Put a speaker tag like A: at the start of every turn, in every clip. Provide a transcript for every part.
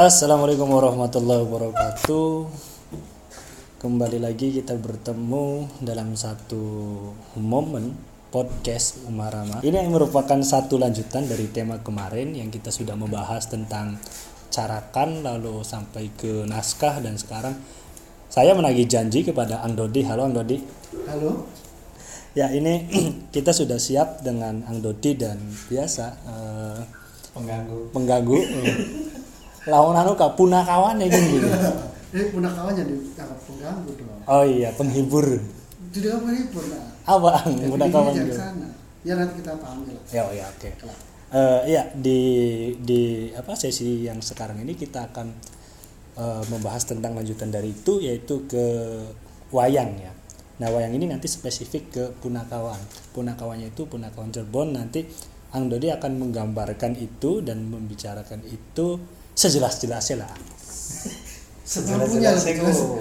A: Assalamualaikum warahmatullahi wabarakatuh. Kembali lagi kita bertemu dalam satu momen podcast Umarama. Ini yang merupakan satu lanjutan dari tema kemarin yang kita sudah membahas tentang carakan lalu sampai ke naskah dan sekarang saya menagih janji kepada Ang Dodi. Halo Ang Dodi.
B: Halo.
A: Ya ini kita sudah siap dengan Ang Dodi dan biasa eh,
C: pengganggu
A: pengganggu. Lawan anu kapuna kawan ya gitu.
B: Eh punakawannya ditangkap pengganggu dong.
A: Oh iya penghibur.
B: Jadi apa ini pun? Nah,
A: Apa punakawan gitu?
B: sana. Ya nanti kita panggil.
A: Ya, oh ya, oke. Eh, iya di di apa sesi yang sekarang ini kita akan eh, membahas tentang lanjutan dari itu yaitu ke wayang ya. Nah wayang ini nanti spesifik ke punakawan. Punakawannya itu punakawan Cirebon nanti Ang Dodi akan menggambarkan itu dan membicarakan itu sejelas-jelasnya lah.
C: Sejelas-jelasnya
B: jelas.
C: kok.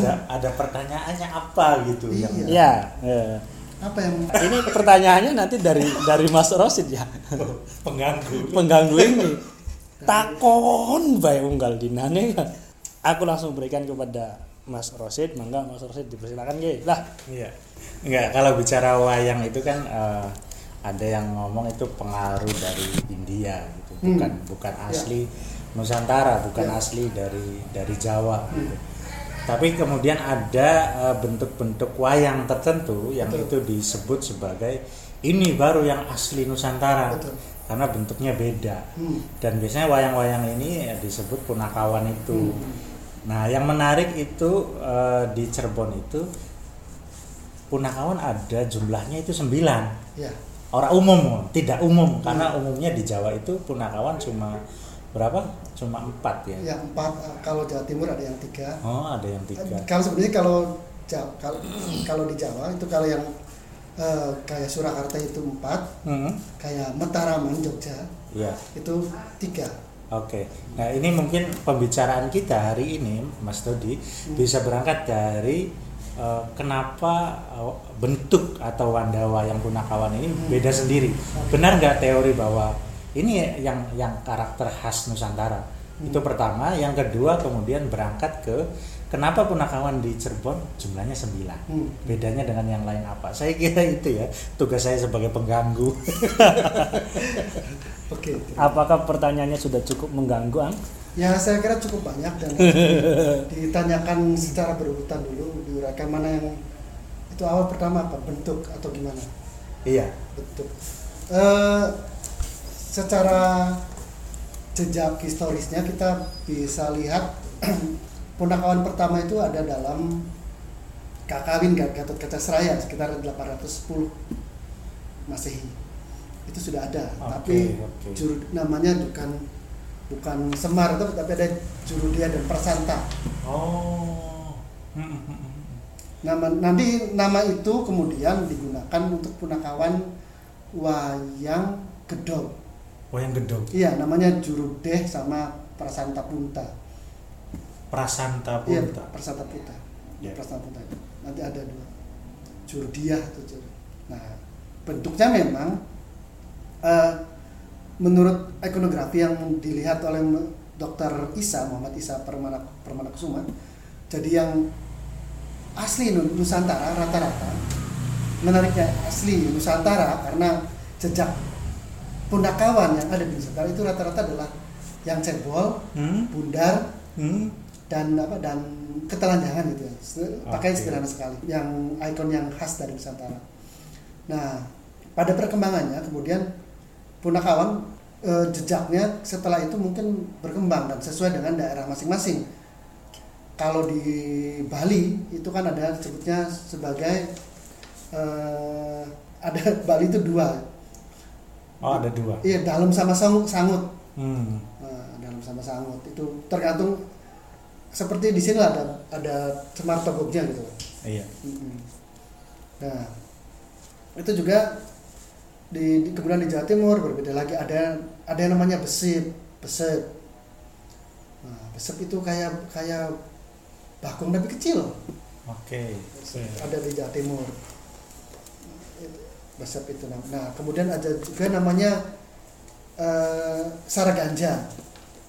C: ada ada pertanyaannya apa gitu
B: Iya.
C: yang
A: Ya, eh,
B: Apa yang
A: ini pertanyaannya nanti dari dari Mas Rosid ya.
C: pengganggu
A: pengganggu ini takon bae unggal dinane aku langsung berikan kepada Mas Rosid mangga Mas Rosid dipersilakan ge lah
C: iya enggak kalau bicara wayang itu kan eh, ada yang ngomong itu pengaruh dari India gitu
B: Hmm.
C: bukan bukan asli Nusantara bukan
B: Ya.
C: asli dari dari Jawa gitu. tapi kemudian ada eh, bentuk-bentuk wayang tertentu yang
B: Betul.
C: itu disebut sebagai ini baru yang asli Nusantara
B: Betul.
C: karena bentuknya beda
B: Hmm.
C: dan biasanya wayang-wayang ini ya disebut punakawan itu.
B: Hmm.
C: Nah, yang menarik itu eh, di Cirebon itu punakawan ada jumlahnya itu sembilan.
B: ya
C: Orang umum, tidak umum karena umumnya di Jawa itu punakawan cuma berapa? Cuma empat ya.
B: yang empat kalau Jawa Timur ada yang tiga.
C: Oh, ada yang tiga.
B: Eh, Kalau sebenarnya kalau kalau kalau di Jawa itu kalau yang eh, kayak Surakarta itu empat,
C: Hmm,
B: kayak Mataraman Jogja
C: Iya.
B: itu tiga.
C: Oke, nah ini mungkin pembicaraan kita hari ini, Mas Dodi, bisa berangkat dari eh, kenapa eh, bentuk atau wandawa yang punakawan ini beda sendiri. Benar nggak teori bahwa ini yang yang karakter khas Nusantara? Itu pertama. Yang kedua kemudian berangkat ke kenapa punakawan di Cirebon jumlahnya sembilan.
B: Hmm.
C: Bedanya dengan yang lain apa? Saya kira itu ya tugas saya sebagai pengganggu.
B: Oke.
A: apakah pertanyaannya sudah cukup mengganggu Ang?
B: Ya saya kira cukup banyak dan ditanyakan secara berurutan dulu diuraikan mana yang itu awal pertama apa bentuk atau gimana
C: iya.
B: bentuk. Eh, secara jejak historisnya kita bisa lihat punakawan pertama itu ada dalam Kakawin Gatot Kaca Seraya sekitar 810 Masehi itu sudah ada
C: Oke,
B: tapi
C: oke.
B: juru namanya bukan bukan Semar tapi tapi ada Jurudia dan Prasanta
C: Oh. Hmm, hmm, hmm.
B: nama nanti nama itu kemudian digunakan untuk punakawan wayang gedog
C: Wayang gedog.
B: iya namanya Jurudeh sama Prasanta Punta
C: Prasanta
B: iya
C: Punta.
B: Prasanta Punta
C: Ya.
B: Prasanta Punta nanti ada dua Jurdiah atau Jur- nah bentuknya memang eh, menurut ikonografi yang dilihat oleh Dr. Isa Muhammad Isa Permana Permana Kusuma jadi yang asli Nu- Nusantara rata-rata menariknya asli Nusantara karena jejak punakawan yang ada di Nusantara itu rata-rata adalah yang cebol,
C: Hmm?
B: bundar,
C: Hmm?
B: dan apa dan ketelanjangan gitu ya. Pakaian
C: Oke.
B: sederhana sekali, yang ikon yang khas dari Nusantara. Nah, pada perkembangannya kemudian punakawan eh, jejaknya setelah itu mungkin berkembang dan sesuai dengan daerah masing-masing. Kalau di Bali itu kan ada disebutnya sebagai eh, ada Bali itu dua,
C: Oh, ada dua.
B: iya dalam sama sangut, sangut.
C: Hmm.
B: Nah, dalam sama sangut itu tergantung seperti di sini lah ada ada semar togognya gitu.
C: Iya.
B: Mm-mm. Nah itu juga di, di kemudian di Jawa Timur berbeda lagi ada ada yang namanya besip besep. Nah, besep itu kayak kayak bakung tapi kecil.
C: Oke.
B: Ada di Jawa Timur. Besep itu Nah kemudian ada juga namanya eh, saraganja.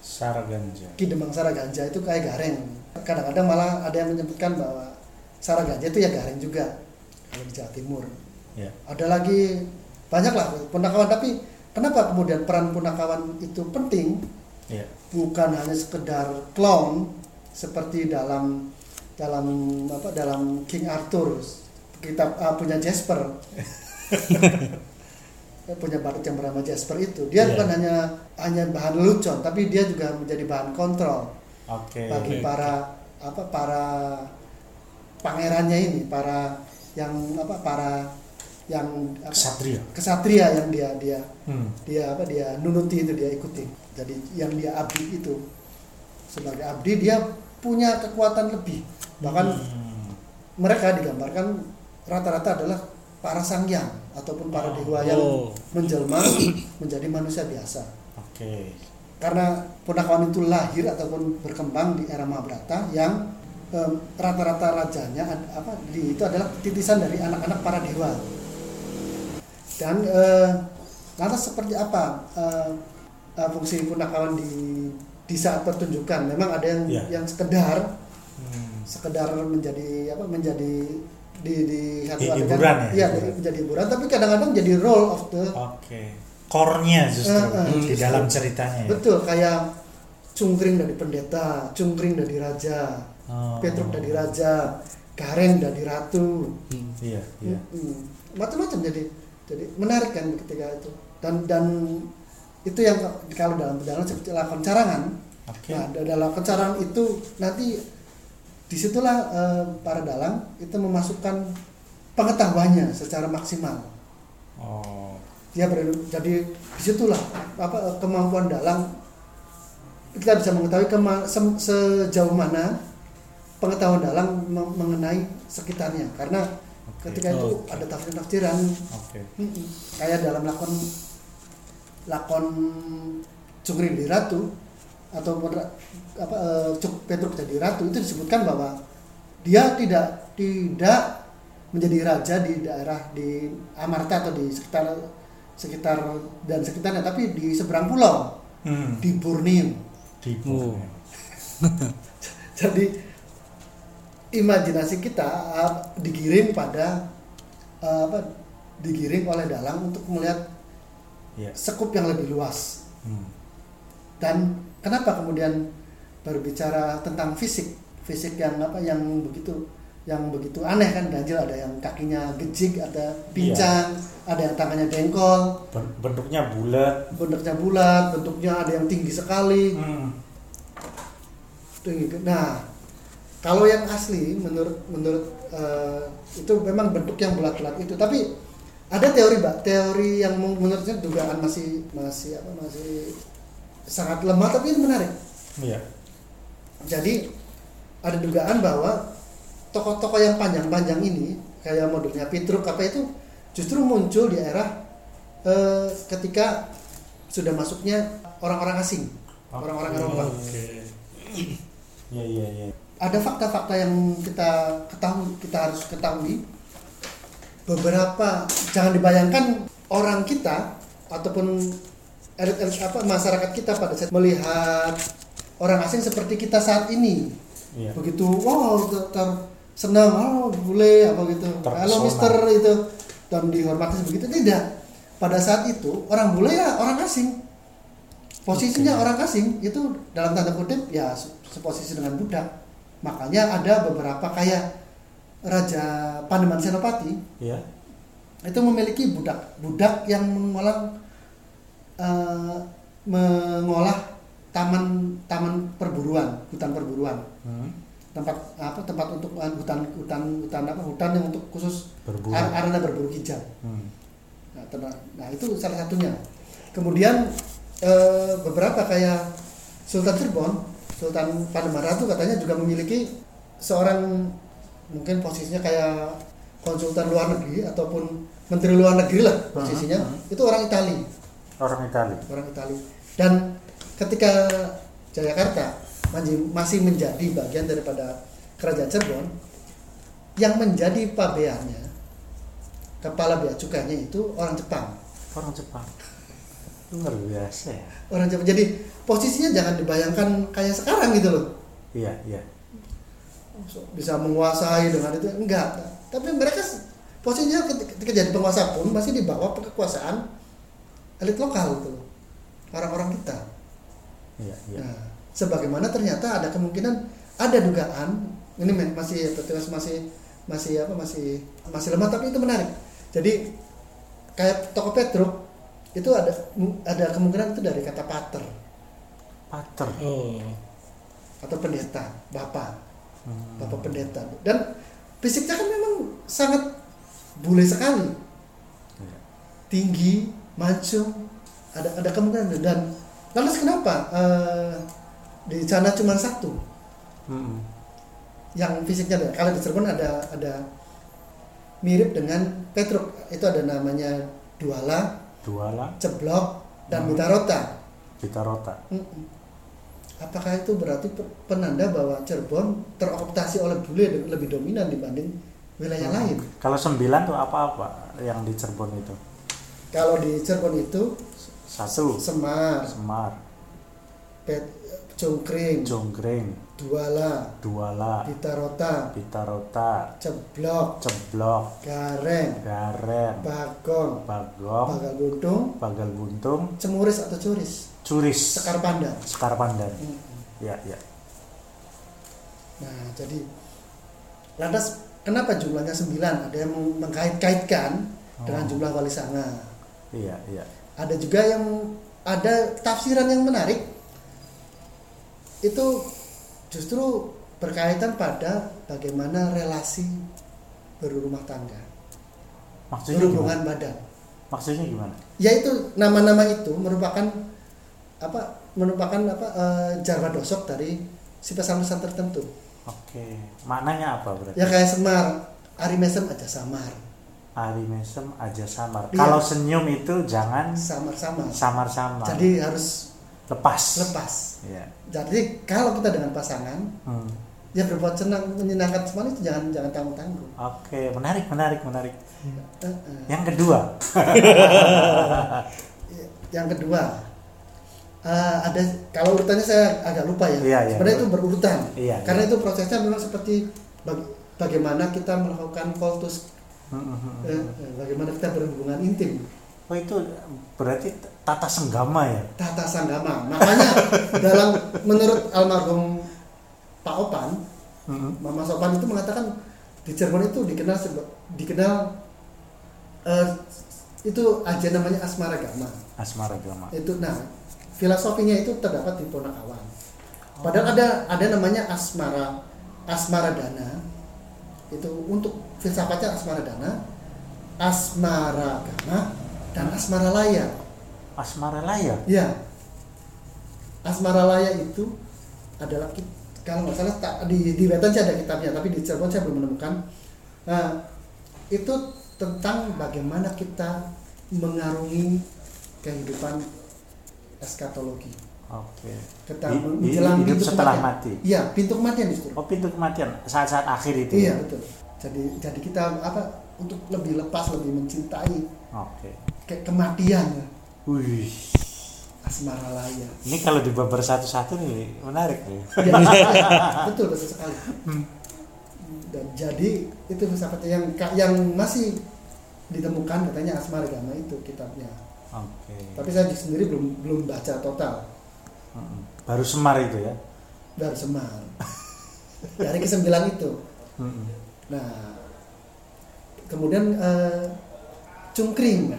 C: Saraganja.
B: Ki Demang Saraganja itu kayak gareng. Kadang-kadang malah ada yang menyebutkan bahwa Saraganja itu ya gareng juga kalau di Jawa Timur.
C: Ya.
B: Ada lagi banyak lah punakawan tapi kenapa kemudian peran punakawan itu penting?
C: Ya.
B: Bukan hanya sekedar clown seperti dalam dalam apa dalam King Arthur kita uh, punya Jasper punya badut yang bernama Jasper itu dia
C: Iya.
B: bukan hanya hanya bahan lelucon tapi dia juga menjadi bahan kontrol
C: Oke.
B: bagi
A: oke.
B: para apa para pangerannya ini para yang apa para yang apa,
C: Ksatria.
B: kesatria yang dia dia
C: Hmm.
B: dia apa dia nunuti itu dia ikuti jadi yang dia abdi itu sebagai abdi dia punya kekuatan lebih bahkan
C: Hmm.
B: mereka digambarkan rata-rata adalah para sangyang ataupun para dewa yang
A: Oh.
B: menjelma menjadi manusia biasa
C: Oke.
B: karena punakawan itu lahir ataupun berkembang di era Mahabharata yang em, rata-rata rajanya ad- apa di, itu adalah titisan dari anak-anak para dewa dan eh, lantas seperti apa eh, eh, fungsi punakawan di di saat pertunjukan memang ada yang
C: Ya.
B: yang sekedar
C: Hmm.
B: sekedar menjadi apa menjadi di di satu adegan
C: hiburan ya,
B: iya
C: hiburan.
B: menjadi hiburan tapi kadang-kadang jadi role of the
C: Oke. Core-nya justru
B: Eh, eh,
C: di
B: justru.
C: dalam ceritanya ya.
B: betul kayak cungkring dari pendeta cungkring dari raja
C: Oh.
B: Petruk dari raja Gareng dari ratu
A: Hmm.
C: Iya, iya.
B: Mm-mm. macam-macam jadi jadi menarik kan ketika itu dan dan itu yang kalau dalam dalam seperti lakon carangan
C: Oke.
B: nah da- dalam lakon carangan itu nanti di situlah eh, para dalang itu memasukkan pengetahuannya secara maksimal
C: Oh.
B: dia ber, jadi di situlah apa kemampuan dalang kita bisa mengetahui kema, sem- sejauh mana pengetahuan dalang meng- mengenai sekitarnya karena. Ketika itu
A: Oke.
B: ada tafsir-tafsiran
C: Oke.
B: Mm-mm. kayak dalam lakon lakon Cungri di Ratu atau apa eh, Cuk Petruk jadi ratu itu disebutkan bahwa dia tidak tidak menjadi raja di daerah di Amarta atau di sekitar sekitar dan sekitarnya tapi di seberang pulau
C: Hmm.
B: di Borneo
C: Di
A: Oh.
B: jadi imajinasi kita uh, digiring pada uh, apa digiring oleh dalang untuk melihat
C: Iya.
B: sekup yang lebih luas
C: Hmm.
B: dan kenapa kemudian berbicara tentang fisik fisik yang apa yang begitu yang begitu aneh kan ganjil ada yang kakinya gejik ada pincang ada yang tangannya dengkol
C: Ben- Bentuknya bulat.
B: bentuknya bulat bentuknya ada yang tinggi sekali
C: Hmm.
B: tinggi nah kalau yang asli menurut menurut eh, itu memang bentuk yang bulat-bulat itu tapi ada teori mbak teori yang menurutnya dugaan masih masih apa masih sangat lemah tapi ini menarik
C: Iya.
B: jadi ada dugaan bahwa tokoh-tokoh yang panjang-panjang ini kayak modelnya Petruk apa itu justru muncul di era eh, ketika sudah masuknya orang-orang asing orang-orang Eropa
C: Oke. Iya, iya, iya.
B: Ada fakta-fakta yang kita ketahui kita harus ketahui. Beberapa jangan dibayangkan orang kita ataupun elit-elit apa masyarakat kita pada saat melihat orang asing seperti kita saat ini.
C: Iya.
B: begitu wow ter, ter- senang oh boleh apa gitu.
C: Terpesona.
B: halo mister itu. Dan dihormati begitu tidak. Pada saat itu orang bule ya orang asing. Posisinya orang asing itu dalam tanda kutip ya se- seposisi dengan budak makanya ada beberapa kayak raja Panembahan Senopati
C: Iya.
B: itu memiliki budak budak yang mengolah eh, mengolah taman taman perburuan hutan perburuan
C: Hmm.
B: tempat apa tempat untuk eh, hutan hutan hutan apa hutan yang untuk khusus
C: Berburu.
B: ar- arena berburu hijau
C: Hmm.
B: nah, nah, itu salah satunya kemudian eh, beberapa kayak Sultan Cirebon Sultan Panembahan Ratu katanya juga memiliki seorang mungkin posisinya kayak konsultan luar negeri ataupun menteri luar negeri lah posisinya. itu orang Itali.
C: Orang Italia.
B: orang Itali. Dan ketika Jayakarta masih- masih menjadi bagian daripada kerajaan Cirebon yang menjadi pabeannya kepala bea cukainya itu orang Jepang.
C: Orang Jepang. Luar biasa ya.
B: Orang Jepang jadi posisinya jangan dibayangkan kayak sekarang gitu loh.
C: Iya iya.
B: Bisa menguasai dengan itu enggak. Tapi mereka posisinya ketika jadi penguasa pun masih di bawah kekuasaan elit lokal loh. Orang-orang kita.
C: Iya iya.
B: Nah, sebagaimana ternyata ada kemungkinan ada dugaan ini masih masih masih apa masih masih lemah tapi itu menarik. Jadi kayak toko Petruk itu ada ada kemungkinan itu dari kata pater
C: pater
A: Oh.
B: atau pendeta, bapak,
C: Hmm.
B: bapak pendeta. Dan fisiknya kan memang sangat bule sekali,
C: Iya.
B: tinggi, mancung, ada ada kemungkinan dan lantas kenapa eh, di sana cuma satu?
C: Mm-mm.
B: yang fisiknya ada. Kalau di Cirebon ada ada mirip dengan Petruk. Itu ada namanya Duala,
C: Duala
B: Ceblok, dan
C: Hmm. Bitarota
B: Mm-mm. Apakah itu berarti pe- penanda bahwa Cirebon terokupasi oleh bule lebih dominan dibanding wilayah
C: Hmm.
B: lain?
C: kalau sembilan tuh apa-apa yang di Cirebon itu
B: Kalau di Cirebon itu
C: satu
B: Semar,
C: Semar
B: Pet, Cungkring,
C: Jonggreng
B: Duala,
C: Duala.
B: Bitarota,
C: Bitarota
B: Ceblok,
C: Ceblok.
B: Gareng,
C: Garen
B: Bagong,
C: Bagong.
B: Bagal Buntung,
C: Bagal Buntung.
B: Cemuris atau Curis,
C: Curis.
B: Sekar Pandan.
C: Sekar Pandan.
B: Mm.
C: ya ya.
B: Nah, jadi lantas kenapa jumlahnya 9? Ada yang mengkait-kaitkan dengan
C: Oh.
B: jumlah wali sanga.
C: iya iya.
B: Ada juga yang ada tafsiran yang menarik. Itu justru berkaitan pada bagaimana relasi berumah tangga,
C: maksudnya gimana
B: berhubungan badan.
C: maksudnya gimana
B: Yaitu nama-nama itu merupakan apa? Merupakan apa? eh, jarwa dosok dari si pesan-pesan tertentu.
C: oke maknanya apa berarti
B: Ya kayak Semar, Ari Mesem aja samar.
C: Ari Mesem aja samar
B: Iya.
C: kalau senyum itu jangan
B: samar-samar.
C: samar-samar
B: Jadi harus
C: lepas
B: lepas.
C: ya
B: Jadi kalau kita dengan pasangan,
C: Hmm.
B: ya berbuat senang, menyenangkan semua itu jangan jangan tanggung tanggung.
C: oke menarik menarik menarik
B: Eh,
C: yang kedua
B: Yang kedua, eh, ada kalau urutannya saya agak lupa ya.
C: Iya, iya.
B: Sebenarnya itu berurutan.
C: Iya,
B: Karena
C: iya.
B: itu prosesnya memang seperti bag- bagaimana kita melakukan kultus,
C: Hmm, hmm, hmm.
B: eh, eh, bagaimana kita berhubungan intim.
C: oh itu berarti tata senggama ya
B: tata sanggama. Makanya dalam menurut almarhum Pak Opan,
C: Hmm.
B: Mama Sopan itu mengatakan di Cirebon itu dikenal dikenal eh, itu aja namanya asmara gama.
C: asmara gama
B: Itu nah filosofinya itu terdapat di Ponakawan. Padahal ada ada namanya asmara asmara dana. Itu untuk filsafatnya asmara dana, asmara gama dan asmara laya.
C: Asmara laya
B: Ya. Asmara Laya itu adalah kalau nggak salah di di Wetan sih ada kitabnya, tapi di Cirebon saya belum menemukan. Nah, itu tentang bagaimana kita mengarungi kehidupan eskatologi.
C: oke
B: Kita menjelang
C: hidup
B: pintu
C: setelah
B: kematian.
C: mati
B: Iya, pintu kematian justru.
C: oh pintu kematian saat-saat akhir itu
B: Iya,
C: ya?
B: betul. Jadi jadi kita apa untuk lebih lepas, lebih mencintai
C: oke
B: ke kematian
C: wih
B: asmara laya.
C: ini kalau dibabar satu-satu nih menarik nih
B: Ya, betul betul sekali. Dan jadi itu filsafat yang yang masih ditemukan katanya Asmara Gama itu kitabnya.
C: oke
B: Tapi saya sendiri belum belum baca total
C: Hmm. baru semar itu ya
B: dari Semar. Dari kesembilan itu.
C: Hmm.
B: Nah, kemudian eh, cungkring.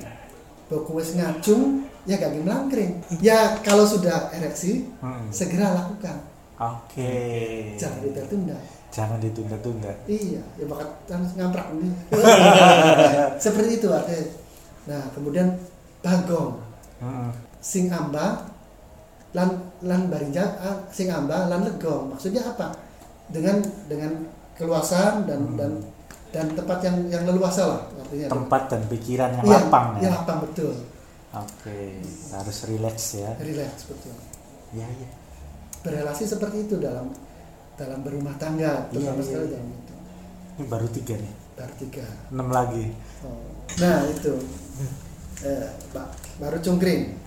B: Boku wis ngacung ya gak melangkring. Ya kalau sudah ereksi
C: Hmm.
B: segera lakukan.
C: oke
B: Jangan ditunda-tunda.
C: jangan ditunda-tunda
B: Iya, ya bakal harus ngamprak ini. Seperti itu ada. Nah, kemudian bagong,
C: Hmm.
B: sing amba, lan lan barinja, ah, sing amba, lan legong. Maksudnya apa? Dengan dengan keluasan dan
C: Hmm.
B: dan dan tempat yang yang leluasa lah artinya.
C: tempat dan pikiran yang
B: Iya,
C: lapang
B: iya,
C: ya
B: lapang betul.
C: oke harus rileks ya
B: Relax betul.
C: ya ya
B: Berrelasi seperti itu dalam dalam berumah tangga, terutama
C: Iya, iya,
B: sekali
C: iya.
B: dalam itu.
C: ini baru tiga nih
B: Baru tiga.
C: enam lagi
B: Oh. Nah itu, eh, ba- baru cungkring.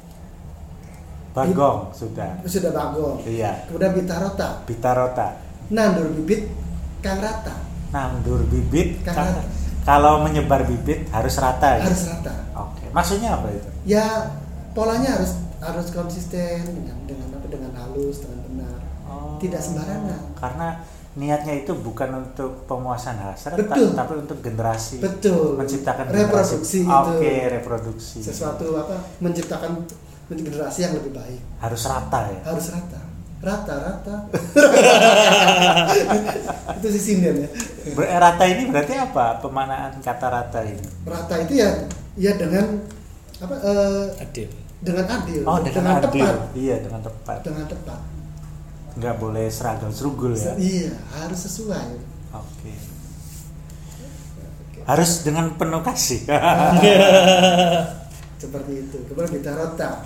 C: Bagong sudah.
B: sudah bagong.
C: Iya.
B: Kemudian bitarota,
C: Bitarota.
B: nandur bibit kang rata,
C: Nandur bibit. Kan- kalau menyebar bibit harus rata. ya?
B: harus rata.
C: Oke. Maksudnya apa itu?
B: Ya polanya harus harus konsisten dengan dengan apa dengan halus dengan benar.
C: Oh.
B: Tidak sembarangan.
C: Karena niatnya itu bukan untuk pemuasan hasrat,
B: Betul.
C: tapi untuk generasi.
B: Betul.
C: Menciptakan
B: Reproduksi
C: generasi.
B: itu.
C: Oke, reproduksi.
B: Sesuatu apa menciptakan generasi yang lebih baik.
C: harus rata ya.
B: Harus rata. Rata rata. itu si sinden ya.
C: Ber- rata ini berarti apa? Pemanaan kata rata ini.
B: Rata itu ya ya dengan apa eh,
A: adil
B: dengan adil,
C: Oh, dengan, adil.
B: tepat,
C: Iya, dengan tepat.
B: dengan tepat.
C: Nggak boleh seragam serugul ya.
B: Iya, harus sesuai.
C: Oke. Harus dengan penuh kasih.
B: Seperti itu. Kemudian bitarota,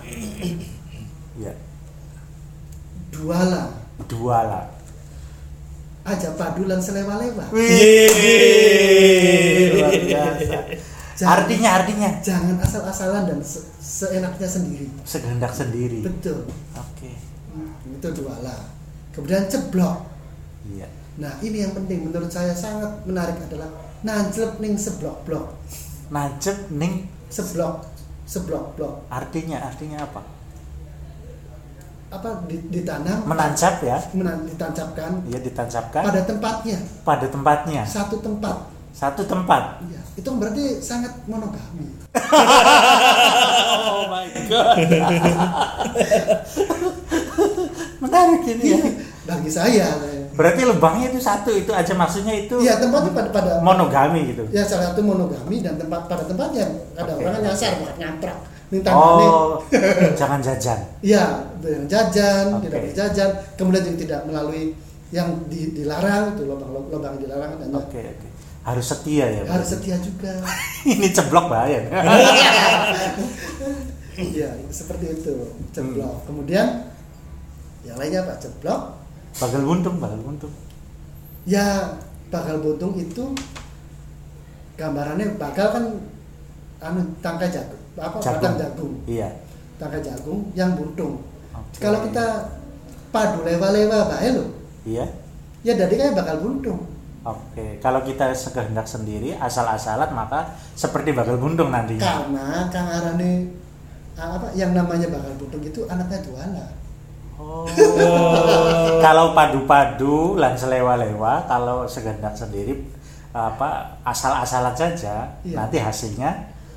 C: ya.
B: Duala,
C: Dua lah.
B: aja padulan selewa-lewa.
C: Wih, luar biasa.
B: Jangan-
C: Artinya, artinya
B: Jangan asal-asalan dan se- seenaknya sendiri.
C: sekehendak sendiri.
B: Betul.
C: Oke.
B: Hmm, itu duala. Kemudian ceblok.
C: Iya.
B: Nah, ini yang penting menurut saya sangat menarik adalah nanjlep ning seblok-blok.
C: Najem ning
B: Seblok, seblok-blok.
C: artinya artinya apa?
B: Apa di- ditanam,
C: Menancap ya.
B: menan- ditancapkan
C: Iya ditancapkan
B: pada tempatnya.
C: pada tempatnya.
B: Satu tempat.
C: Satu tempat.
B: Iya, itu berarti sangat monogami.
C: Oh my god. Menarik ini ya.
B: Iya, bagi saya.
C: Berarti lubangnya itu satu itu aja maksudnya itu
B: Iya, tempatnya pada pada
C: monogami gitu.
B: ya salah satu monogami dan tempat pada tempatnya ada
C: Oke.
B: orang yang nyasar buat nyantrak minta.
C: Oh, jangan jajan.
B: Iya, yang jajan,
C: Oke.
B: tidak berjajan, kemudian juga tidak melalui yang di- dilarang itu lubang lubang dilarang.
C: Oke, oke. Harus setia ya.
B: Harus
C: berarti.
B: setia juga.
C: ini ceblok bahaya.
B: Iya, seperti itu.
C: Hmm.
B: Ceblok. Kemudian yang lainnya apa? Ceblok.
C: Bagal buntung, bagal buntung.
B: Ya, bakal buntung itu gambarannya bakal kan anu tangkai jagung, apa
C: Jagung.
B: batang jagung.
C: Iya.
B: Tangkai jagung yang buntung.
C: Oke.
B: Kalau kita padu lewa-lewa bae loh.
C: Iya.
B: Ya jadi kayak bakal buntung.
C: Oke, kalau kita sekehendak sendiri asal-asalan maka seperti bagal buntung nantinya.
B: Karena Kang Arane apa yang namanya bakal buntung itu anaknya duala.
C: Oh. kalau padu-padu lan selewa-lewa, kalau sekehendak sendiri apa asal-asalan saja,
B: Iya.
C: nanti hasilnya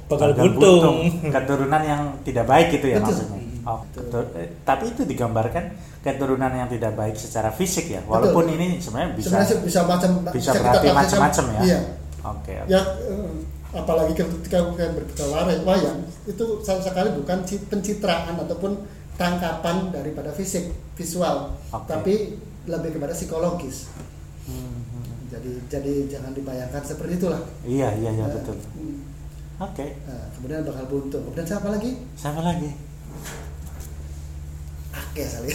A: Bakal buntung.
C: keturunan yang tidak baik itu ya
B: Betul.
C: maksudnya. Oh,
B: Betul.
C: eh, tapi itu digambarkan keturunan yang tidak baik secara fisik ya. Walaupun ini sebenarnya bisa
B: Sebenarnya bisa macam
C: bisa berarti macam-macam ya.
B: Iya.
C: Oke. oke.
B: Ya eh, apalagi ketika kita berbicara wayang- itu sama sekali bukan ci- pencitraan ataupun tangkapan daripada fisik visual,
C: Oke.
B: tapi lebih kepada psikologis.
C: Hmm, hmm.
B: Jadi jadi jangan dibayangkan seperti itulah.
C: Iya, iya, iya
B: Eh,
C: betul. Oke.
B: Nah, kemudian bakal buntung. Kemudian siapa lagi?
C: Siapa lagi?
B: Ake kali.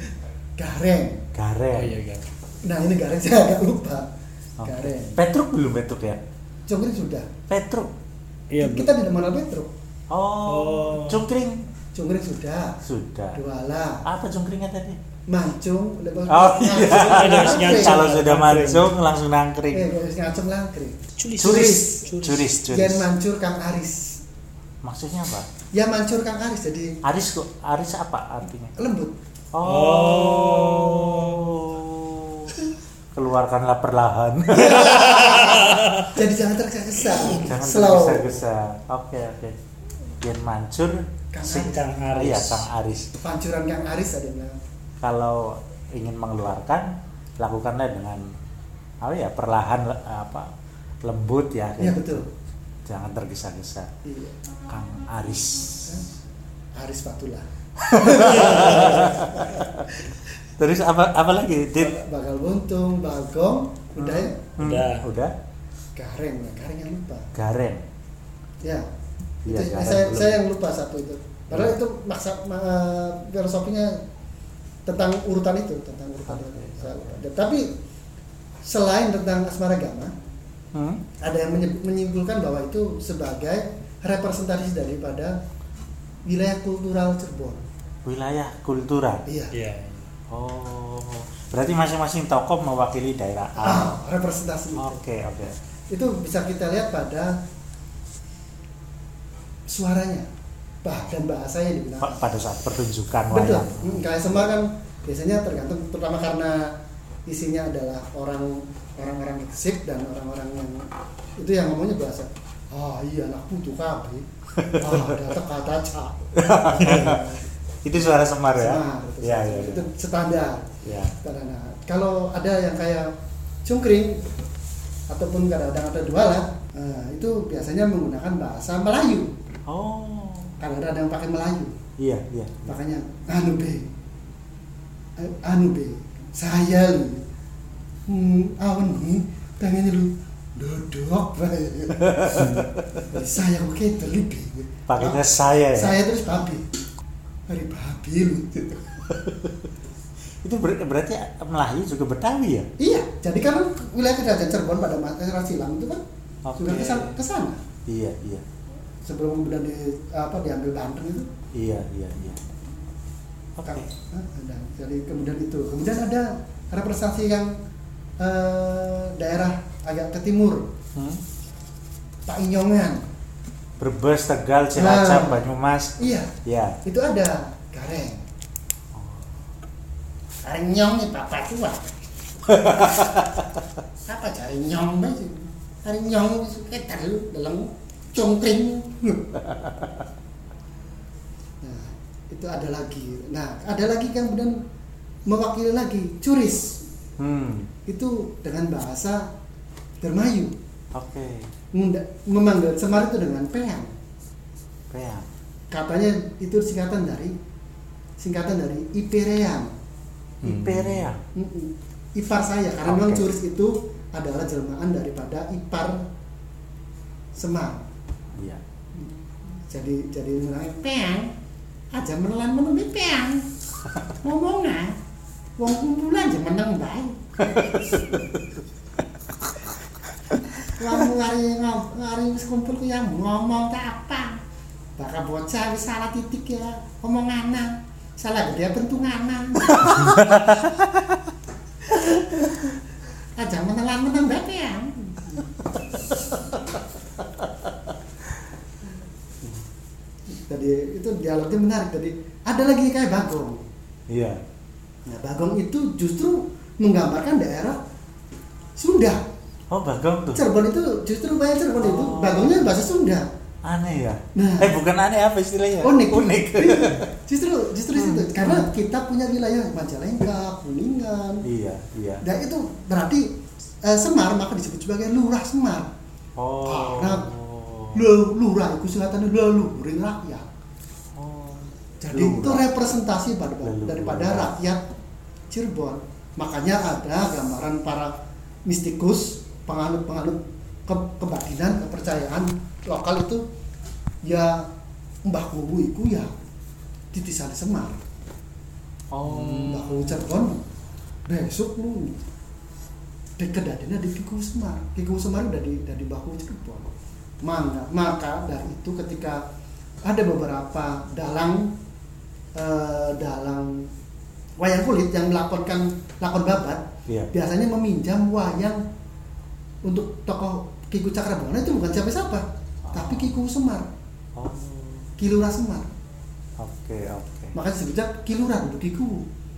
B: Gareng.
C: Gareng.
A: oh iya kan
B: Nah ini gareng saya agak lupa.
C: Oke.
B: Gareng.
C: Petruk belum Petruk ya?
B: Cungkring sudah.
C: Petruk.
A: iya
B: Kita tidak mengenal Petruk.
C: Oh,
A: Oh.
C: cungkring
B: Cungkring sudah.
C: sudah.
B: Duala.
C: Apa cungkringnya tadi?
B: Mancung.
C: Oh
B: Nah,
C: iya. Kalau sudah
A: Nangkring.
C: mancung langsung
B: Eh,
C: nangkring.
B: harus ngacung langkring.
A: curis
C: Curis, curis, curis.
B: mancur Kang Aris.
C: Maksudnya apa?
B: Ya mancur Kang Aris jadi
C: Aris kok? Aris apa artinya?
B: lembut.
C: Oh. Keluarkanlah perlahan.
B: Jadi jangan tergesa-gesa.
C: Jangan
B: Slow.
C: tergesa-gesa. Oke, oke. Jen mancur.
B: Kang Aris.
A: Kang Aris.
C: Iya, Kang Aris.
B: Pancuran Kang Aris ada bilang.
C: Kalau ingin mengeluarkan lakukanlah dengan apa ya perlahan apa lembut ya
B: Iya
C: kayak
B: betul.
C: jangan tergesa-gesa
B: Iya.
C: Kang Aris
B: Aris Fatullah.
C: terus apa apa lagi Dit?
B: Bakal buntung, bagong, udah ya.
C: Hmm,
A: Udah.
C: udah
B: Gareng, nah, gareng yang lupa.
C: Garen
B: Ya.
C: Iya,
B: itu,
C: gareng
B: saya,
C: belum.
B: saya yang lupa satu itu. Padahal itu maksa ma- filosofinya tentang urutan itu, tentang urutan itu. Saya lupa. Dan- Tapi selain tentang asmara gama,
C: hmm?
B: ada yang menyimpulkan bahwa itu sebagai representasi daripada wilayah kultural Cirebon.
C: wilayah kultural.
B: Iya.
A: Iya.
C: Oh, berarti masing-masing tokoh mewakili daerah A.
B: Ah, representasi.
C: Oke, oke.
B: Itu bisa kita lihat pada suaranya, bah dan bahasa yang digunakan.
C: Pa- Pada saat pertunjukan
B: Betul.
C: wayang.
B: Hmm, kayak Semar kan biasanya tergantung terutama karena isinya adalah orang orang-orang eksik dan orang-orang yang itu yang ngomongnya bahasa ah iya anak putu kabe ah ada kata cak
C: Itu suara Semar ya?
B: Semar, itu,
C: Iya, iya.
B: itu standar
C: Ya.
B: standar. Nah, kalau ada yang kayak cungkring ataupun kadang-kadang ada dua lah nah, itu biasanya menggunakan bahasa Melayu
C: Oh.
B: Karena ada yang pakai Melayu
C: Iya, iya.
B: makanya anu be anu be saya lu hmm, awan nih pengen lu dodok saya oke terlibi
C: Pakainya saya ya.
B: saya terus babi hari babi lu
C: Itu ber- berarti Melayu juga Betawi ya?
B: iya jadi kan wilayah kerajaan Cirebon pada masa silam itu kan
C: Oke.
B: ke sana, ke sana
C: Iya, iya.
B: Sebelum kemudian di apa diambil Banten itu
C: Iya, iya, iya. Oke.
B: Kan, ah, ada. jadi kemudian itu kemudian ada representasi yang eh, daerah agak ke timur
C: Hmm?
B: Pak Inyongan
C: Brebes, Tegal, Cilacap,
B: Nah.
C: Banyumas.
B: iya
C: Ya.
B: itu ada gareng gareng nyong nih bapak tua apa cari nyong banget cari nyong suka terlalu dalam congkring nah itu ada lagi nah ada lagi yang kemudian mewakili lagi curis
C: Hmm.
B: itu dengan bahasa Dermayu
C: Oke.
B: Munda- memanggil Semar itu dengan peang
C: Peang.
B: katanya itu singkatan dari singkatan dari Iperean
A: Hmm.
B: Ipar saya karena memang
C: Oke.
B: curis itu adalah jelmaan daripada ipar Semar. Jadi jadi mulai peang aja menelan menunggu peang ngomong ah wong kumpulan aja menang baik Wong ngari ngari wis kumpul ku yang ngomong tak apa. Bakal bocah wis salah titik ya omongan Salah gede bentungan. Aja menelan baik ya. Jadi itu dialognya menarik. Jadi ada lagi kayak Bagong.
C: Iya.
B: Nah, Bagong itu justru menggambarkan daerah Sunda.
C: Oh, Bagong tuh.
B: Cirebon itu justru banyak Cirebon itu
C: Oh.
B: Bagongnya bahasa Sunda.
C: Aneh ya?
B: Nah.
C: Eh, bukan aneh apa istilahnya?
B: Unik.
C: Unik.
B: Iya. justru justru situ karena kita punya wilayah Majalengka, Kuningan.
C: iya, iya.
B: Dan itu berarti eh, Semar maka disebut sebagai Lurah Semar.
C: Oh.
B: Karena Lu- Lurah itu singkatannya leluhurin rakyat.
C: Oh.
B: Jadi itu
C: Lurah.
B: representasi pada,
C: Leluhur
B: daripada
C: rakyat.
B: rakyat Cirebon. Makanya ada gambaran para mistikus, penganut-penganut ke, kebatinan, kepercayaan lokal itu ya Mbah Kuwu iku ya titisan Semar.
C: Oh.
B: Mbah Kuwu Cirebon besok lu di kedadinya di Kiku Semar. Kiku Semar udah di udah di Mbah Kuwu Cirebon. Maka, maka dari itu ketika ada beberapa dalang eh, dalang wayang kulit yang melaporkan lakon babat
C: Iya.
B: biasanya meminjam wayang untuk tokoh Kiku Cakrabana itu bukan siapa-siapa tapi Kiku Semar
C: Oh.
B: Kilura Semar
C: Oke, oke.
B: makanya disebutnya Kilura bukan Kiku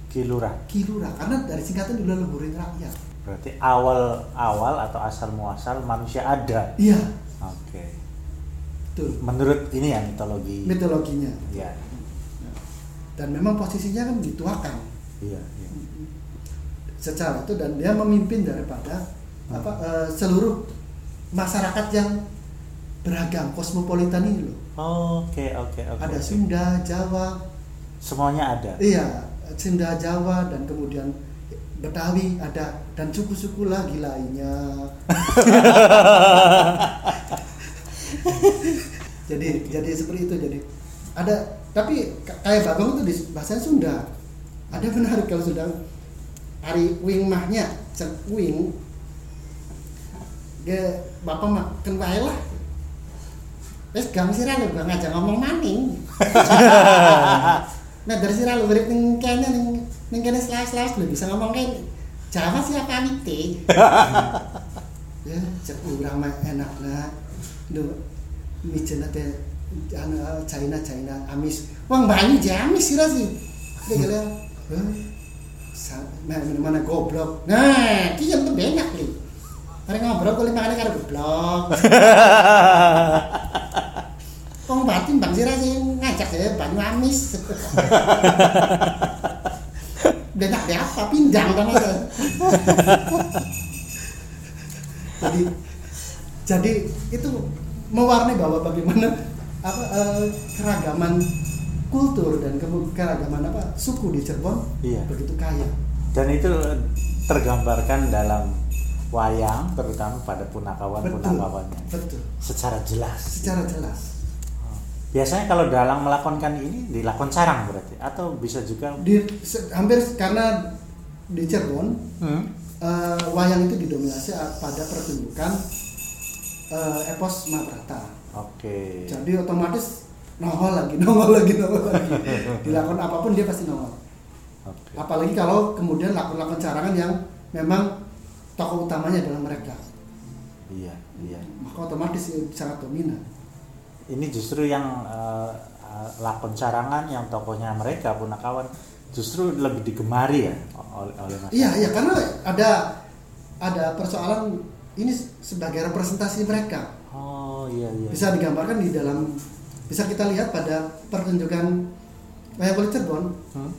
C: Kilurah.
B: Kilura karena dari singkatan dulu leluhurin rakyat
C: Berarti awal awal atau asal muasal manusia ada.
B: iya
C: Oke.
B: betul
C: Menurut ini ya mitologi.
B: mitologinya
C: Iya.
B: dan memang posisinya kan dituakan
C: Iya, iya.
B: secara itu dan dia memimpin daripada
C: Hmm.
B: apa eh, seluruh masyarakat yang beragam kosmopolitan ini loh
C: Oke, oke, oke.
B: ada. Sunda Jawa
C: Semuanya ada.
B: iya Sunda Jawa dan kemudian Betawi ada dan suku-suku lagi lainnya. Jadi jadi seperti itu jadi. Ada tapi kayak bagong itu di bahasa Sunda. Ada menarik kalau Sunda. Hari wing mahnya cek wing. Dia bapak makan wae lah. Wes gang sih lho gak ngajak ngomong maning. nah dari sira lu urip ning kene ning ning kene selawas-selawas lu bisa ngomong kene Jawa siapa nite ya cek urang mah enak nah lu mijen ate anu China China amis. Wong banyu jamis sira sih. Dia bilang "Hah? Sa- nah mana goblok. Nah ki yang tuh banyak nih Mari ngobrol kulit makannya karo goblok. Wong batin bang sira sih ngajak saya banyu amis banyak deh apa pindang kan aja jadi jadi itu mewarnai bahwa bagaimana apa eh, keragaman kultur dan keragaman apa suku di Cirebon
C: Iya.
B: begitu kaya.
C: Dan itu tergambarkan dalam wayang terutama pada punakawan punakawannya
B: betul.
C: Secara jelas.
B: Secara jelas
C: biasanya kalau dalang melakonkan ini dilakukan carang berarti? Atau bisa juga
B: di se- hampir karena di Cirebon
C: Hmm?
B: eh, wayang itu didominasi pada pertunjukan eh, epos Mahabharata.
C: Oke.
B: Jadi otomatis nongol lagi nongol lagi nongol lagi. Dilakukan apa pun dia pasti nongol.
C: Oke.
B: Apalagi kalau kemudian lakon-lakon carangan yang memang tokoh utamanya adalah mereka.
C: Iya iya.
B: Maka otomatis sangat dominan
C: ini justru yang eh, eh, lakon carangan yang tokohnya mereka punakawan justru lebih digemari ya oleh oleh masyarakat.
B: iya iya karena ada ada persoalan ini sebagai representasi mereka
C: oh iya iya
B: bisa digambarkan di dalam bisa kita lihat pada pertunjukan wayang kulit Cirebon
C: Hmm?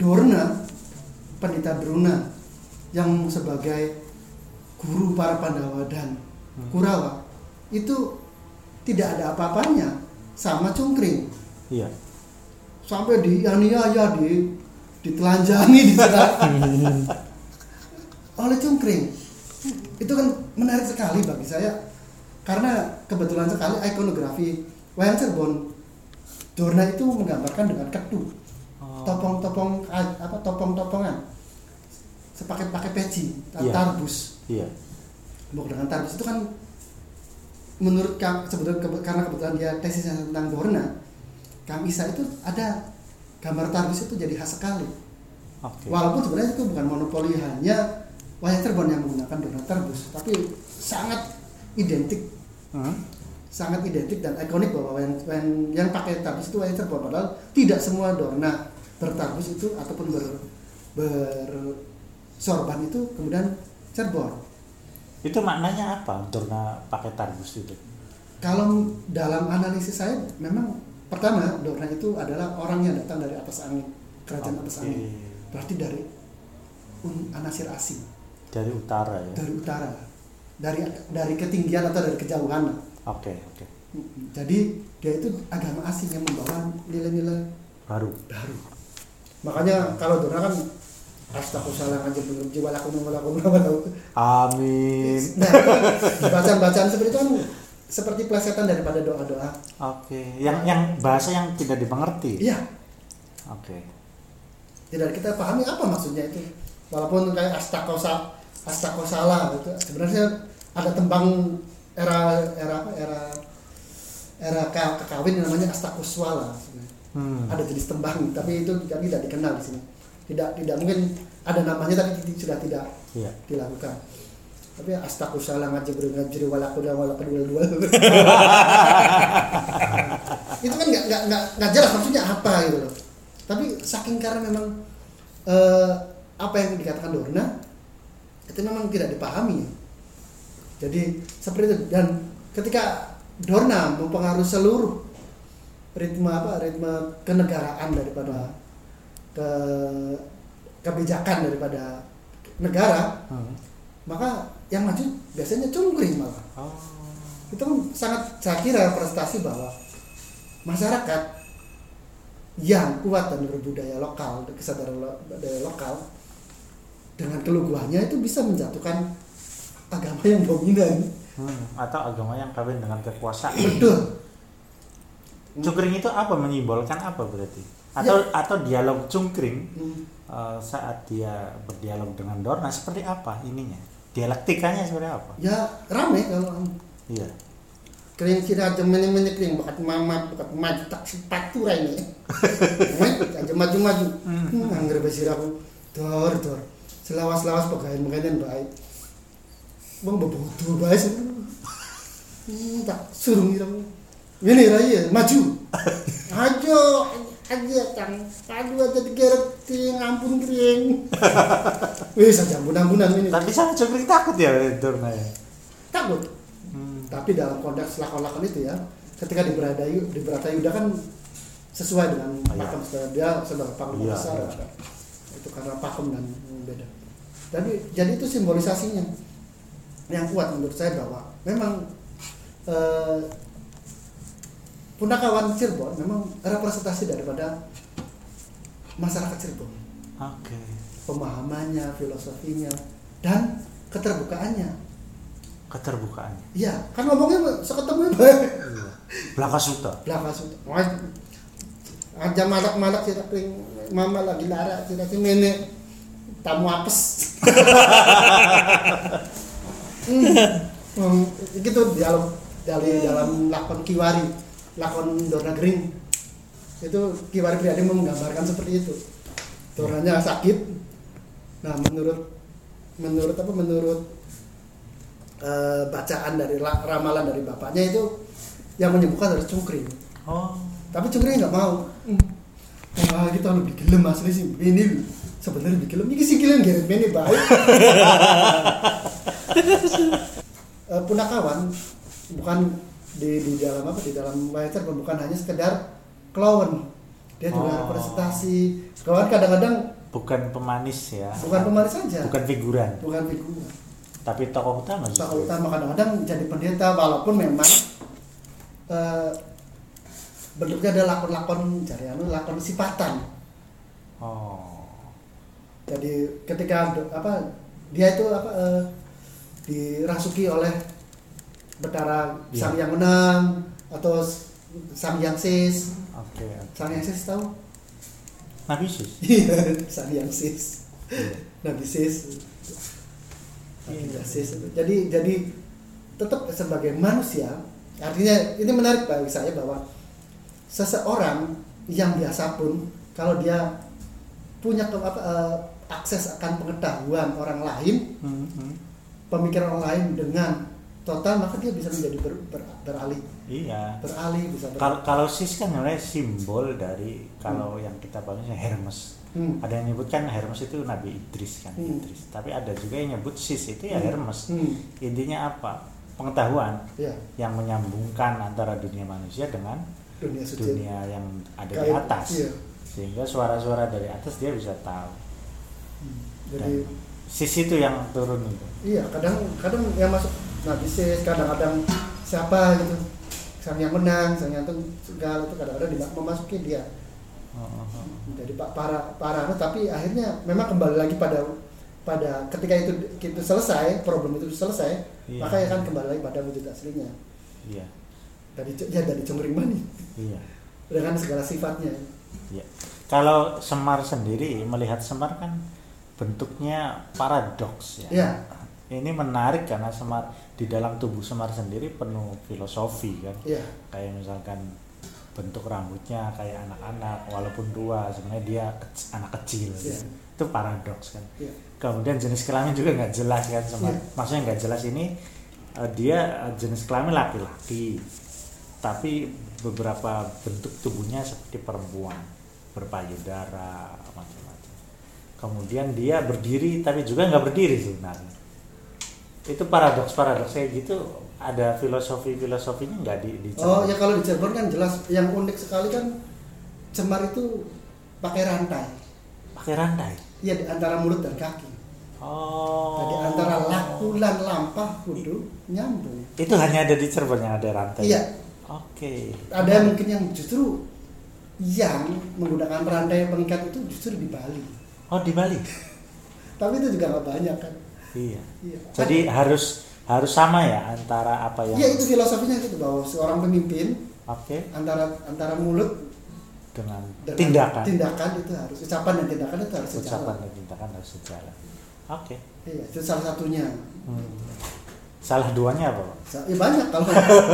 B: Dorna Pendeta Druna yang sebagai guru para Pandawa dan Kurawa itu tidak ada apa-apanya. Sama Cungkring.
C: Iya.
B: Sampai di aniaya di ditelanjangi di oleh Cungkring. Itu kan menarik sekali bagi saya. Karena kebetulan sekali ikonografi wayang Cirebon Dorna itu menggambarkan dengan ketu.
C: Oh.
B: topong-topong apa topong-topongan. Sepaket-paket peci
C: Iya.
B: tarbus.
C: Iya.
B: Buk dengan tarbus itu kan menurut Kang sebetulnya karena kebetulan dia tesisnya tentang Dorna Kang Isa itu ada gambar tarbus itu jadi khas sekali.
C: Oke.
B: Walaupun sebenarnya itu bukan monopoli hanya wayang Cirebon yang menggunakan Dorna tarbus tapi sangat identik.
C: Hmm?
B: sangat identik dan ikonik bahwa yang yang, yang pakai tarbus itu wayang Cirebon padahal tidak semua Dorna bertarbus itu ataupun ber bersorban itu kemudian Cirebon
C: itu maknanya apa Dorna pakai tarbus itu
B: Kalau dalam analisis saya memang pertama Dorna itu adalah orang yang datang dari atas angin, kerajaan atas
C: Oke.
B: angin. Berarti dari un- anasir asing,
C: dari utara ya
B: dari utara, dari dari ketinggian atau dari kejauhan.
C: oke oke
B: Jadi dia itu agama asing yang membawa nilai-nilai
C: baru
B: baru. Makanya kalau Dorna kan Astagfirullahaladzim aja belum jiwa lakum lakum lakum
C: amin
B: Nah, itu kan bacaan-bacaan seperti itu kan seperti plesetan daripada doa-doa.
C: oke yang yang bahasa yang tidak dimengerti.
B: Iya,
C: oke.
B: Tidak kita pahami apa maksudnya itu. Walaupun kayak astakosa astakosala itu sebenarnya ada tembang era era apa era era ka- kekawin namanya sebenarnya.
C: Hmm.
B: ada jenis tembang tapi itu tidak, tidak dikenal di sini tidak tidak mungkin ada namanya tapi sudah tidak
C: iya.
B: dilakukan. Tapi astakosala ngajibri ngajibri walakuda walakudul dua itu kan nggak nggak nggak nggak jelas maksudnya apa gitu loh. Tapi saking karena memang eh, apa yang dikatakan Dorna itu memang tidak dipahami. Jadi seperti itu. Dan ketika Dorna mempengaruhi seluruh ritme apa ritme kenegaraan daripada ke kebijakan daripada negara
C: Hmm.
B: maka yang maju biasanya cungkring malah.
C: Oh.
B: Itu kan sangat saya kira prestasi bahwa masyarakat yang kuat dan berbudaya lokal kesadaran lo- budaya lokal dengan keluguannya itu bisa menjatuhkan agama yang dominan.
C: Hmm, atau agama yang kawin dengan kekuasaan.
B: Betul.
C: Cungkring itu apa menyimbolkan apa berarti atau atau dialog cungkring
B: Hmm.
C: eh, saat dia berdialog dengan Dorna seperti apa ininya? Dialektikanya seperti apa?
B: Ya rame kalau
C: iya.
B: Kering kira aja meneh kering bakat mama bakat maju tak sepatu ini. Aja maju maju hmm, angger besir aku. Dor dor. Selawas selawas pegawai mungkin baik. Bang sih hmm, tak suruh ngira. Ini raya maju. Ajo aja kang aduh aja digeret ngampun kering wih saja ampun-ampunan ini
C: Tapi sama cungkring takut ya Dorna ya.
B: takut
C: Hmm.
B: tapi dalam konteks lakon-lakon itu ya ketika di Bradayu di Bratayuda kan sesuai dengan
C: Oh, iya.
B: pakem dia sebagai pakem
C: Iya,
B: besar
C: iya.
B: itu karena pakem dan beda jadi jadi itu simbolisasinya yang kuat menurut saya bahwa memang eh, Punakawan Cirebon memang representasi daripada masyarakat Cirebon
C: Oke.
B: pemahamannya filosofinya dan keterbukaannya
C: Keterbukaannya.
B: iya kan ngomongnya seketemu
C: Iya. Belaka suta.
B: belakang sudah aja malak malak sih tapi mama lagi lara sih tapi mene tamu apes hmm. Hmm, gitu dialog dari dalam lakon kiwari lakon Dorna Gering. Itu kiwari Priadi menggambarkan seperti itu. Dornanya sakit. Nah menurut menurut apa menurut eh, bacaan dari la- ramalan dari bapaknya itu yang menyembuhkan harus cungkring
C: Oh.
B: tapi cungkring nggak mau. Hmm. wah kita lebih gelem asli sih. Ini sebenarnya lebih gelem. Ini sih gelem geret ini baik. Eh, punakawan bukan di di dalam apa di dalam writer bukan hanya sekedar clown dia juga
C: Oh.
B: representasi clown kadang-kadang
C: Bukan pemanis ya.
B: bukan pemanis saja
C: Bukan figuran.
B: bukan figur
C: Tapi tokoh utama.
B: Tokoh utama kadang-kadang jadi pendeta walaupun memang eh, bentuknya ada lakon-lakon cari anu lakon sifatan.
C: Oh.
B: Jadi ketika apa dia itu apa eh, dirasuki oleh Betara
C: Iya.
B: Sang Yang Menang atau Sang Yang Sis.
C: Oke. oke.
B: Sang Yang Sis tahu?
C: Nabi Sus.
B: Iya, Sang Yang Sis.
C: Iya.
B: Nabi Sis. Nabi Sis. Jadi jadi tetap sebagai manusia artinya ini menarik bagi saya bahwa seseorang yang biasa pun kalau dia punya ke- apa, eh, akses akan pengetahuan orang lain
C: Hmm, hmm.
B: pemikiran orang lain dengan total maka dia bisa menjadi ber- ber- beralih
C: Iya.
B: beralih bisa ber-
C: Kalau sis kan sebenarnya simbol dari kalau yang kita panggilnya Hermes.
B: Hmm.
C: Ada yang nyebutkan Hermes itu Nabi Idris kan,
B: Hmm.
C: Idris. Tapi ada juga yang nyebut sis itu ya
B: Hmm.
C: Hermes.
B: Hmm.
C: Intinya apa? Pengetahuan
B: ya
C: yang menyambungkan antara dunia manusia dengan
B: dunia
C: dunia yang ada di
B: Kayak-
C: atas.
B: iya.
C: Sehingga suara-suara dari atas dia bisa tahu.
B: Hmm. jadi
C: Dan sis itu yang turun itu.
B: Iya, kadang kadang yang masuk Nabi Sis, kadang-kadang siapa gitu. Sang yang menang, sang yang tuh segala itu kadang-kadang dima- memasuki dia
C: Oh, oh, oh.
B: menjadi pak para para anu, tapi akhirnya memang kembali lagi pada pada ketika itu itu selesai problem itu selesai
C: Iya.
B: maka ya kan kembali lagi pada wujud aslinya
C: Iya.
B: dari ya dari cungkring mani
C: Iya.
B: dengan segala sifatnya
C: Iya. Kalau Semar sendiri melihat Semar kan bentuknya paradoks ya.
B: Iya.
C: Ini menarik karena Semar di dalam tubuh Semar sendiri penuh filosofi kan.
B: iya
C: Kayak misalkan bentuk rambutnya kayak anak-anak walaupun tua sebenarnya dia kec- anak kecil gitu. Itu paradoks kan.
B: iya
C: Kemudian jenis kelamin juga nggak jelas kan Semar.
B: Iya.
C: Maksudnya nggak jelas ini eh, dia eh, jenis kelamin laki-laki tapi beberapa bentuk tubuhnya seperti perempuan berpayudara macam-macam kemudian dia berdiri tapi juga nggak berdiri sebenarnya itu paradoks paradoks. Kayak gitu ada filosofi filosofinya nggak di, di
B: oh ya kalau di Cirebon kan jelas yang unik sekali kan cemar itu pakai rantai.
C: Pakai rantai?
B: Iya di antara mulut dan kaki.
C: Oh.
B: Jadi antara lakulan lampah kudu nyambung.
C: itu hanya ada di Cirebon yang ada rantai?
B: Iya,
C: oke.
B: Ada yang mungkin yang justru yang menggunakan rantai pengikat itu justru di Bali.
C: oh di Bali?
B: Tapi itu juga nggak banyak kan.
C: Iya
B: Iya.
C: jadi harus harus sama ya antara apa yang
B: Iya itu filosofinya itu bahwa seorang pemimpin
C: oke
B: antara antara mulut
C: dengan,
B: dengan
C: tindakan
B: tindakan itu harus ucapan dan tindakan itu harus
C: ucapan
B: sejalan.
C: dan tindakan harus sejalan oke
B: Iya, itu salah satunya.
C: Hmm. salah duanya apa Pak?
B: Ya banyak kalau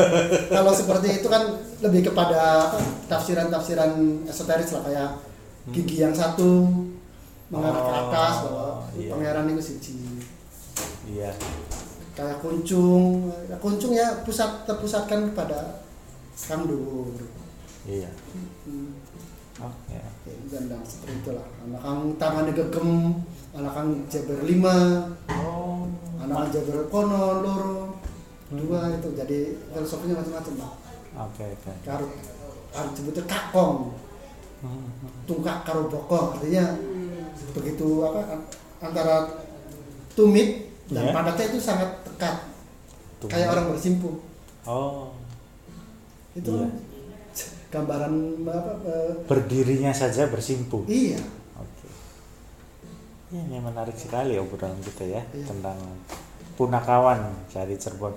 B: kalau seperti itu kan lebih kepada tafsiran-tafsiran esoteris lah kayak gigi yang satu mengarah ke atas
C: Oh,
B: bahwa
C: iya.
B: pangeran itu siji
C: iya.
B: Kayak kuncung. Ya, kuncung ya pusat terpusatkan kepada kang dhuwur
C: iya.
B: Hmm,
C: oke.
B: Ya, gandang seperti itulah. Anak kang tangannya gegem anak kang jeber lima
C: oh.
B: anak kang jeber kono loro dua itu. Jadi filosofinya macam-macam lah.
C: Oke oke.
B: Karo karo sebutnya kakong.
C: Hmm,
B: tungkak karo bokong artinya begitu apa an- antara tumit dan
C: Iya.
B: pandatnya itu sangat dekat
C: Tumit.
B: kayak orang bersimpuh
C: oh
B: itu
C: Iya.
B: gambaran apa
C: berdirinya saja bersimpuh
B: iya
C: Oke. Ya, ini menarik sekali obrolan kita ya
B: Iya.
C: tentang punakawan dari Cirebon.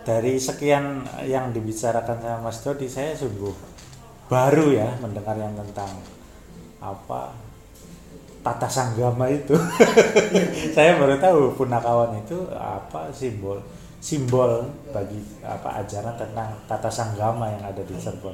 C: Dari sekian yang dibicarakan sama Mas Dodi, saya sungguh baru ya mendengar yang tentang apa tata sanggama itu. saya baru tahu punakawan itu apa simbol simbol bagi apa ajaran tentang tata sanggama yang ada di Cirebon.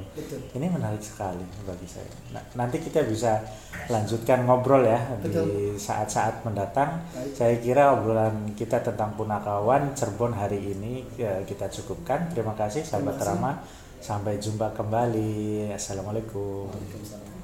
C: Ini menarik sekali bagi saya. Nah, nanti kita bisa lanjutkan ngobrol ya di
B: Betul.
C: saat-saat mendatang.
B: Baik.
C: Saya kira obrolan kita tentang Punakawan Cirebon hari ini ya, kita cukupkan. Terima kasih sahabat
B: Terima kasih.
C: Rama. Sampai jumpa kembali. Assalamualaikum.
B: Waalaikumsalam